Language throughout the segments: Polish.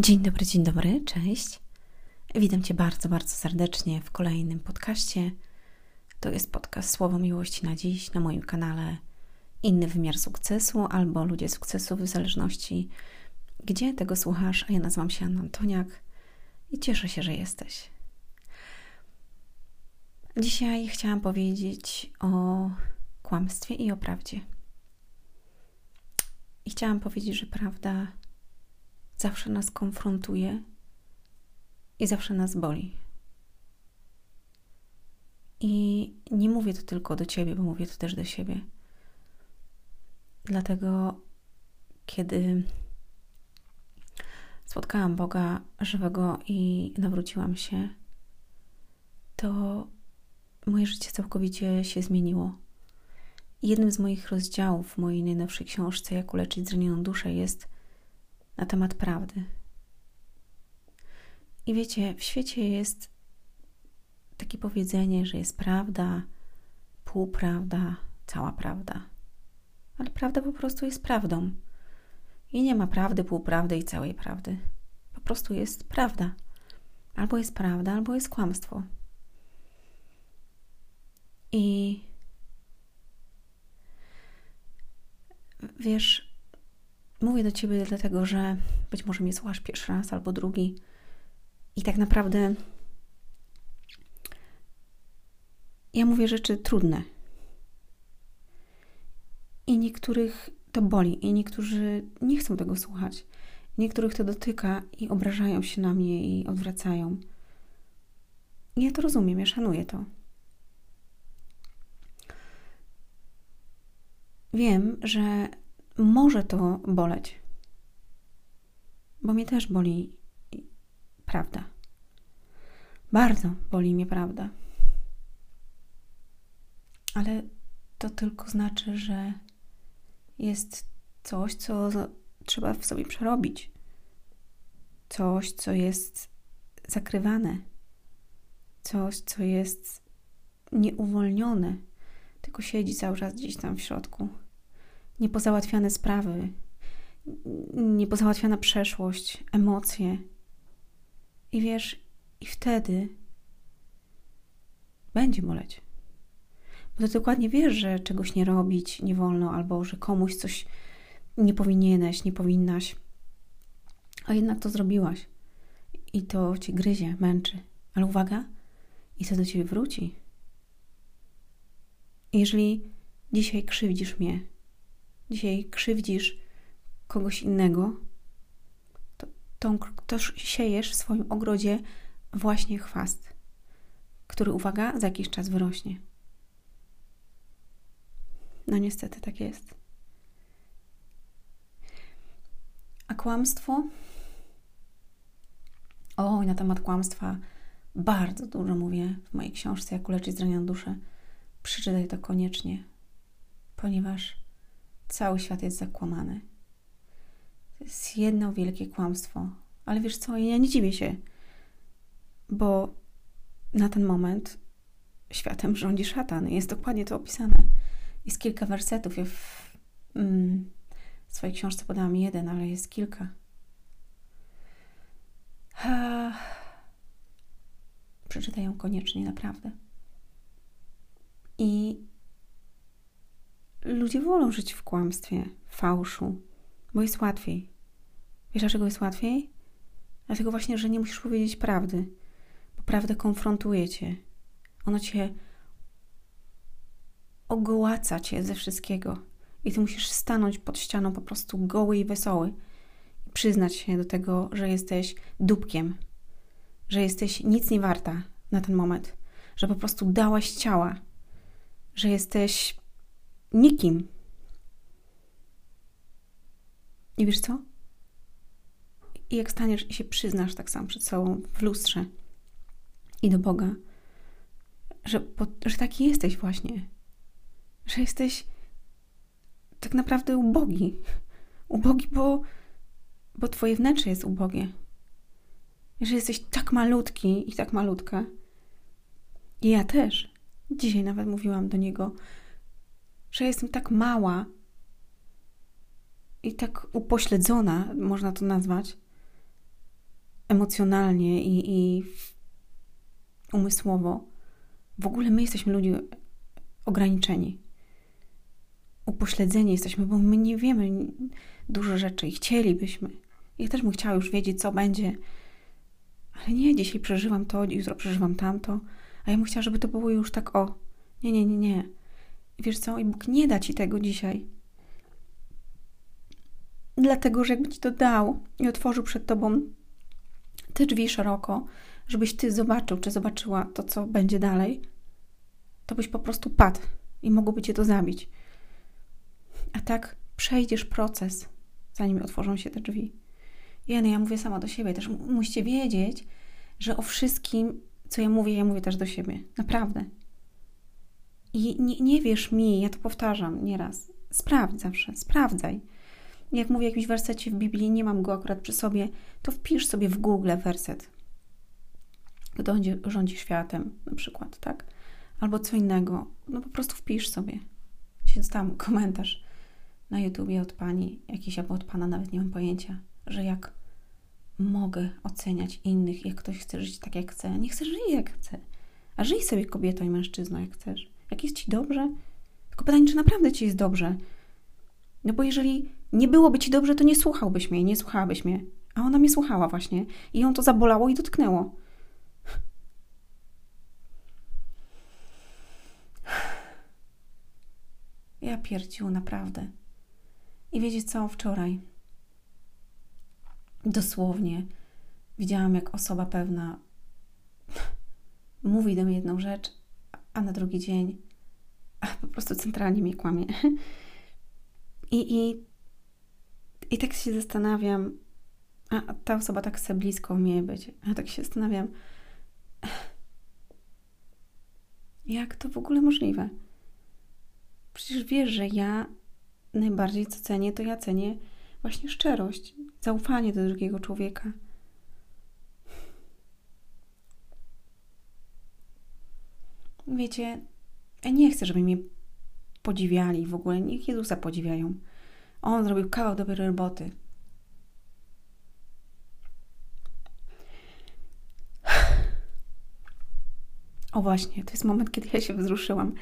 Dzień dobry, dzień dobry, cześć. Witam Cię bardzo, bardzo serdecznie w kolejnym podcaście. To jest podcast Słowo Miłości na dziś na moim kanale Inny Wymiar Sukcesu albo Ludzie Sukcesu, w zależności gdzie tego słuchasz. A ja nazywam się Anna Antoniak i cieszę się, że jesteś. Dzisiaj chciałam powiedzieć o kłamstwie i o prawdzie. I chciałam powiedzieć, że prawda zawsze nas konfrontuje i zawsze nas boli. I nie mówię to tylko do ciebie, bo mówię to też do siebie. Dlatego, kiedy spotkałam Boga żywego i nawróciłam się, to moje życie całkowicie się zmieniło. Jednym z moich rozdziałów w mojej najnowszej książce Jak uleczyć zranioną duszę jest na temat prawdy. I wiecie, w świecie jest takie powiedzenie, że jest prawda, półprawda, cała prawda. Ale prawda po prostu jest prawdą. I nie ma prawdy, półprawdy i całej prawdy. Po prostu jest prawda. Albo jest prawda, albo jest kłamstwo. I wiesz, Mówię do ciebie dlatego, że być może mnie słuchasz pierwszy raz albo drugi i tak naprawdę ja mówię rzeczy trudne. I niektórych to boli, i niektórzy nie chcą tego słuchać. Niektórych to dotyka i obrażają się na mnie i odwracają. Ja to rozumiem, ja szanuję to. Wiem, że może to boleć. Bo mnie też boli prawda. Bardzo boli mnie prawda. Ale to tylko znaczy, że jest coś, co trzeba w sobie przerobić. Coś, co jest zakrywane. Coś, co jest nieuwolnione, tylko siedzi cały czas gdzieś tam w środku niepozałatwiane sprawy, niepozałatwiana przeszłość, emocje. I wiesz, i wtedy będzie boleć. Bo ty dokładnie wiesz, że czegoś nie robić nie wolno, albo że komuś coś nie powinieneś, nie powinnaś, a jednak to zrobiłaś. I to ci gryzie, męczy. Ale uwaga, i to do ciebie wróci. Jeżeli dzisiaj krzywdzisz mnie, dzisiaj krzywdzisz kogoś innego, to, tą, to siejesz w swoim ogrodzie właśnie chwast, który, uwaga, za jakiś czas wyrośnie. No niestety tak jest. A kłamstwo? O, na temat kłamstwa bardzo dużo mówię w mojej książce Jak uleczyć zranioną duszę. Przeczytaj to koniecznie, ponieważ Cały świat jest zakłamany. To jest jedno wielkie kłamstwo. Ale wiesz co, ja nie dziwię się, bo na ten moment światem rządzi szatan. Jest dokładnie to opisane. Jest kilka wersetów. Ja w, mm, w swojej książce podałam jeden, ale jest kilka. Ha. Przeczytaj ją koniecznie, naprawdę. I ludzie wolą żyć w kłamstwie, fałszu, bo jest łatwiej. Wiesz, dlaczego jest łatwiej? Dlatego właśnie, że nie musisz powiedzieć prawdy, bo prawda konfrontuje cię. Ono cię ogołaca cię ze wszystkiego. I ty musisz stanąć pod ścianą po prostu goły i wesoły i przyznać się do tego, że jesteś dupkiem, że jesteś nic nie warta na ten moment, że po prostu dałaś ciała, że jesteś nikim. I wiesz co? I jak staniesz i się przyznasz tak sam przed sobą w lustrze i do Boga, że, że taki jesteś właśnie, że jesteś tak naprawdę ubogi. Ubogi, bo, bo twoje wnętrze jest ubogie. Że jesteś tak malutki i tak malutka. I ja też. Dzisiaj nawet mówiłam do niego, że jestem tak mała i tak upośledzona, można to nazwać, emocjonalnie i, i umysłowo. W ogóle my jesteśmy ludzi ograniczeni. Upośledzeni jesteśmy, bo my nie wiemy dużo rzeczy i chcielibyśmy. Ja też bym chciała już wiedzieć, co będzie. Ale nie, dzisiaj przeżywam to, jutro przeżywam tamto. A ja bym chciała, żeby to było już tak o. Nie, nie, nie, nie. Wiesz co? I Bóg nie da ci tego dzisiaj. Dlatego, że jakby ci to dał i otworzył przed tobą te drzwi szeroko, żebyś ty zobaczył, czy zobaczyła to, co będzie dalej, to byś po prostu padł i mogłoby cię to zabić. A tak przejdziesz proces, zanim otworzą się te drzwi. Jeny, ja mówię sama do siebie, też musicie wiedzieć, że o wszystkim, co ja mówię, ja mówię też do siebie. Naprawdę. I nie, nie wierz mi, ja to powtarzam nieraz. Sprawdź zawsze, sprawdzaj. Jak mówię jakiś wersecie w Biblii, nie mam go akurat przy sobie, to wpisz sobie w Google werset. Kto rządzi światem, na przykład, tak? Albo co innego. No po prostu wpisz sobie. Dzisiaj dostałam komentarz na YouTubie od pani, jakiś albo od pana, nawet nie mam pojęcia, że jak mogę oceniać innych, jak ktoś chce żyć tak, jak chce. Nie chce żyć jak chce. A żyj sobie kobietą i mężczyzną, jak chcesz. Jak jest ci dobrze? Tylko pytanie, czy naprawdę ci jest dobrze? No bo jeżeli nie byłoby ci dobrze, to nie słuchałbyś mnie, nie słuchałabyś mnie. A ona mnie słuchała właśnie. I ją to zabolało i dotknęło. Ja pierdził, naprawdę. I wiecie co? Wczoraj dosłownie widziałam, jak osoba pewna mówi do mnie jedną rzecz, a na drugi dzień po prostu centralnie mnie kłamie. I, i, i tak się zastanawiam, a ta osoba tak chce blisko mnie być, a tak się zastanawiam, jak to w ogóle możliwe? Przecież wiesz, że ja najbardziej co cenię, to ja cenię właśnie szczerość, zaufanie do drugiego człowieka. Wiecie, nie chcę, żeby mnie podziwiali w ogóle. Niech Jezusa podziwiają. On zrobił kawał dobrej roboty. O właśnie, to jest moment, kiedy ja się wzruszyłam.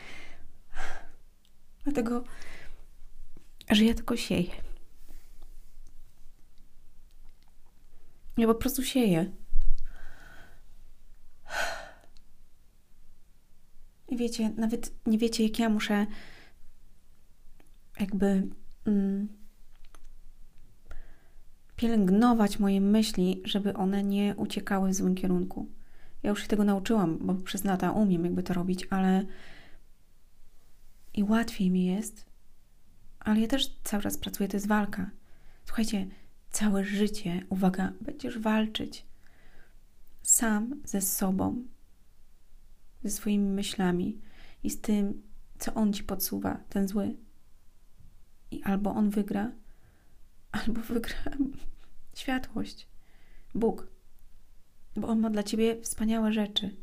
Dlatego, że ja tylko sieję. Ja po prostu sieję. I wiecie, nawet nie wiecie, jak ja muszę jakby mm, pielęgnować moje myśli, żeby one nie uciekały w złym kierunku. Ja już się tego nauczyłam, bo przez lata umiem jakby to robić, ale i łatwiej mi jest, ale ja też cały czas pracuję, to jest walka. Słuchajcie, całe życie, uwaga, będziesz walczyć sam ze sobą, ze swoimi myślami i z tym, co on ci podsuwa, ten zły. I albo on wygra, albo wygra światłość, Bóg, bo on ma dla ciebie wspaniałe rzeczy.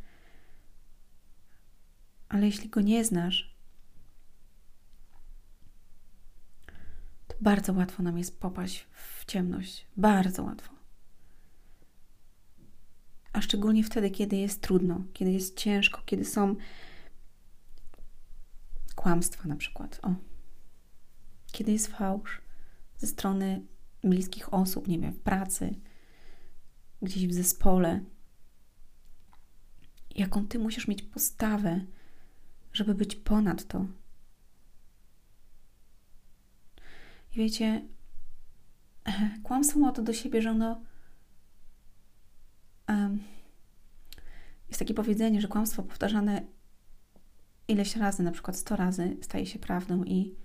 Ale jeśli go nie znasz, Bardzo łatwo nam jest popaść w ciemność. Bardzo łatwo. A szczególnie wtedy, kiedy jest trudno, kiedy jest ciężko, kiedy są kłamstwa na przykład. O. Kiedy jest fałsz ze strony bliskich osób, nie wiem, w pracy, gdzieś w zespole. Jaką ty musisz mieć postawę, żeby być ponad to, I wiecie, kłamstwo ma to do siebie, że ono. Jest takie powiedzenie, że kłamstwo powtarzane ileś razy, na przykład 100 razy, staje się prawdą i.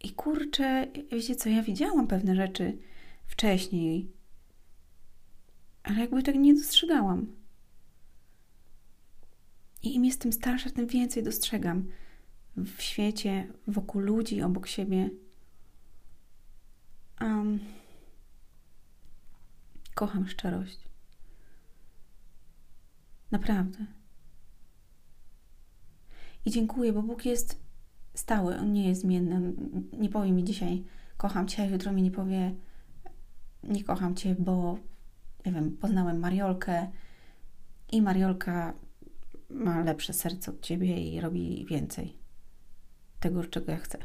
I kurczę, wiecie co, ja widziałam pewne rzeczy wcześniej, ale jakby tak nie dostrzegałam. I im jestem starsza, tym więcej dostrzegam w świecie, wokół ludzi, obok siebie. Um, kocham szczerość. Naprawdę. I dziękuję, bo Bóg jest stały, On nie jest zmienny. Nie powie mi dzisiaj, kocham Cię, jutro mi nie powie, nie kocham cię, bo nie wiem, poznałem Mariolkę i Mariolka ma lepsze serce od ciebie i robi więcej tego, czego ja chcę.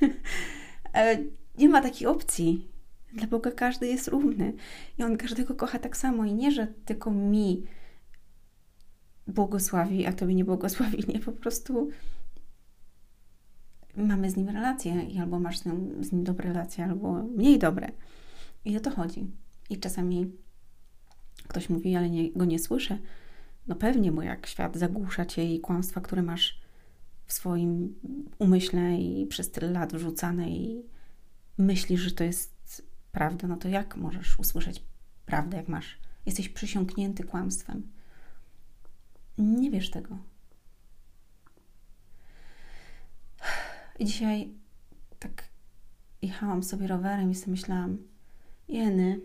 nie ma takiej opcji. Dla Boga każdy jest równy i On każdego kocha tak samo. I nie, że tylko mi błogosławi, a tobie nie błogosławi. Nie, po prostu mamy z nim relacje i albo masz z nim, z nim dobre relacje, albo mniej dobre. I o to chodzi. I czasami ktoś mówi, ale nie, go nie słyszę. No pewnie, bo jak świat zagłusza cię i kłamstwa, które masz w swoim umyśle i przez tyle lat wrzucane i myślisz, że to jest prawda, no to jak możesz usłyszeć prawdę, jak masz? Jesteś przysiągnięty kłamstwem. Nie wiesz tego. I dzisiaj tak jechałam sobie rowerem i sobie myślałam, jeny,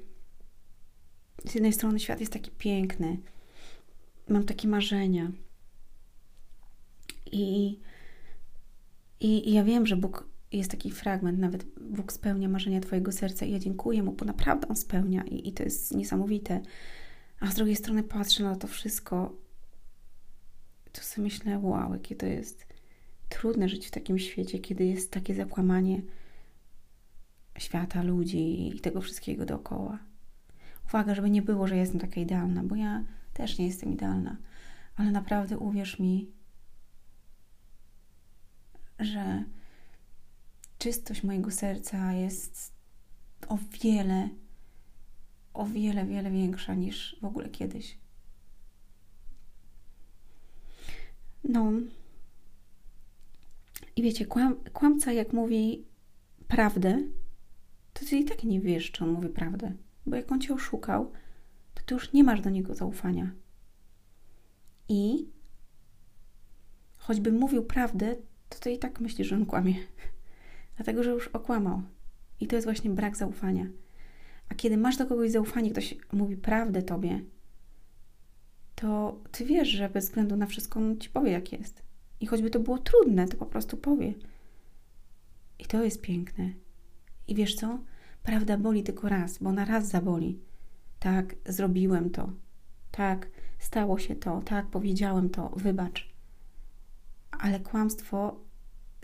z jednej strony świat jest taki piękny, mam takie marzenia i, i, i ja wiem, że Bóg jest taki fragment, nawet Bóg spełnia marzenia Twojego serca i ja dziękuję Mu, bo naprawdę On spełnia i, i to jest niesamowite. A z drugiej strony patrzę na to wszystko, to sobie myślę, wow, jakie to jest trudne żyć w takim świecie, kiedy jest takie zakłamanie świata, ludzi i tego wszystkiego dookoła. Uwaga, żeby nie było, że jestem taka idealna, bo ja też nie jestem idealna, ale naprawdę uwierz mi, że czystość mojego serca jest o wiele, o wiele, wiele większa niż w ogóle kiedyś. No. I wiecie, kłam, kłamca jak mówi prawdę, to ty i tak nie wiesz, czy on mówi prawdę. Bo jak on cię oszukał, to ty już nie masz do niego zaufania. I choćby mówił prawdę, to ty i tak myślisz, że on kłamie. Dlatego, że już okłamał. I to jest właśnie brak zaufania. A kiedy masz do kogoś zaufanie, ktoś mówi prawdę tobie, to ty wiesz, że bez względu na wszystko on ci powie, jak jest. I choćby to było trudne, to po prostu powie. I to jest piękne. I wiesz co? Prawda boli tylko raz, bo na raz zaboli. Tak, zrobiłem to. Tak, stało się to. Tak, powiedziałem to. Wybacz. Ale kłamstwo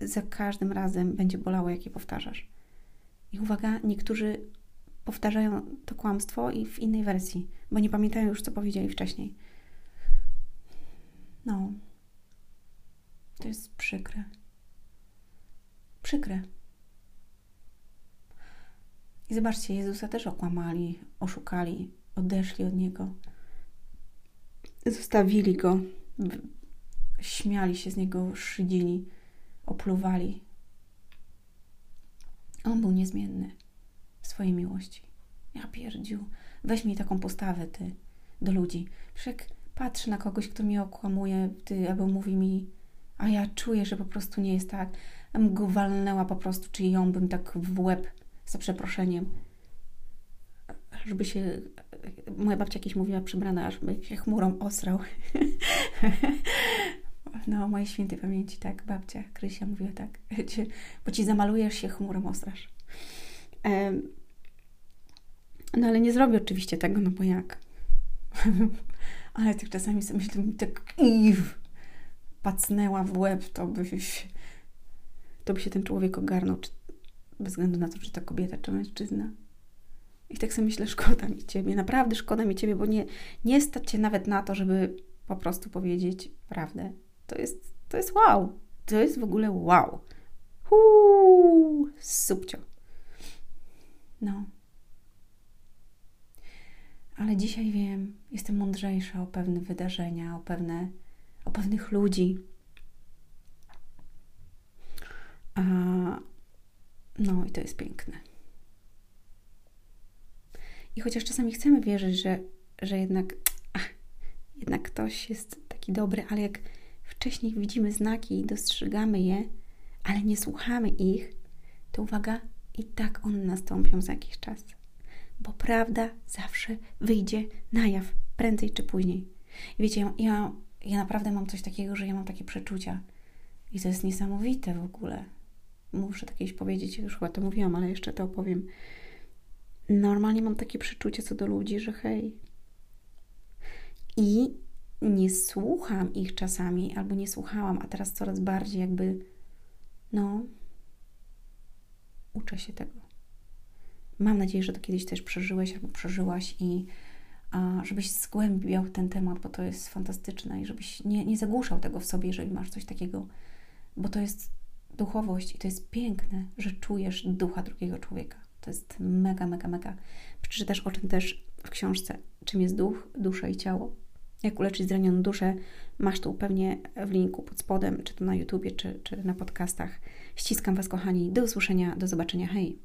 za każdym razem będzie bolało, jak je powtarzasz. I uwaga, niektórzy powtarzają to kłamstwo i w innej wersji, bo nie pamiętają już, co powiedzieli wcześniej. No, to jest przykre. Przykre. I zobaczcie, Jezusa też okłamali, oszukali, odeszli od Niego. Zostawili Go, śmiali się z Niego, szydzili, opluwali. On był niezmienny w swojej miłości. Ja pierdził, weź mi taką postawę, Ty, do ludzi. Przecież patrzę na kogoś, kto mnie okłamuje, Ty, albo mówi mi, a ja czuję, że po prostu nie jest tak. Bym go walnęła po prostu, czy ją bym tak w łeb za przeproszeniem. Żeby się, moja babcia jakieś mówiła przybrana, żeby się chmurą osrał. no, mojej świętej pamięci, tak, babcia Krysia mówiła tak, bo ci zamalujesz się chmurą osrasz. No ale nie zrobię oczywiście tego, no bo jak? ale tak czasami sobie myślę, tak iw, pacnęła w łeb, to by, to by się ten człowiek ogarnął, czy, bez względu na to, czy to kobieta, czy mężczyzna. I tak sobie myślę, szkoda mi Ciebie, naprawdę szkoda mi Ciebie, bo nie, nie stać Cię nawet na to, żeby po prostu powiedzieć prawdę. To jest, to jest wow. To jest w ogóle wow. Huu, subcio. No. Ale dzisiaj wiem, jestem mądrzejsza o pewne wydarzenia, o pewne o pewnych ludzi. A, no i to jest piękne. I chociaż czasami chcemy wierzyć, że, że jednak, ach, jednak ktoś jest taki dobry, ale jak wcześniej widzimy znaki i dostrzegamy je, ale nie słuchamy ich, to uwaga, i tak one nastąpią za jakiś czas. Bo prawda zawsze wyjdzie na jaw, prędzej czy później. I wiecie, ja ja naprawdę mam coś takiego, że ja mam takie przeczucia. I to jest niesamowite w ogóle. Muszę to kiedyś powiedzieć, już chyba to mówiłam, ale jeszcze to opowiem. normalnie mam takie przeczucie co do ludzi, że hej. I nie słucham ich czasami, albo nie słuchałam, a teraz coraz bardziej jakby, no, uczę się tego. Mam nadzieję, że to kiedyś też przeżyłeś albo przeżyłaś i a, żebyś zgłębiał ten temat, bo to jest fantastyczne i żebyś nie, nie zagłuszał tego w sobie, jeżeli masz coś takiego, bo to jest duchowość i to jest piękne, że czujesz ducha drugiego człowieka. To jest mega, mega, mega. Przeczytasz o czym też w książce, czym jest duch, dusza i ciało. Jak uleczyć zranioną duszę, masz tu pewnie w linku pod spodem, czy to na YouTubie, czy, czy na podcastach. Ściskam Was, kochani. Do usłyszenia, do zobaczenia. Hej!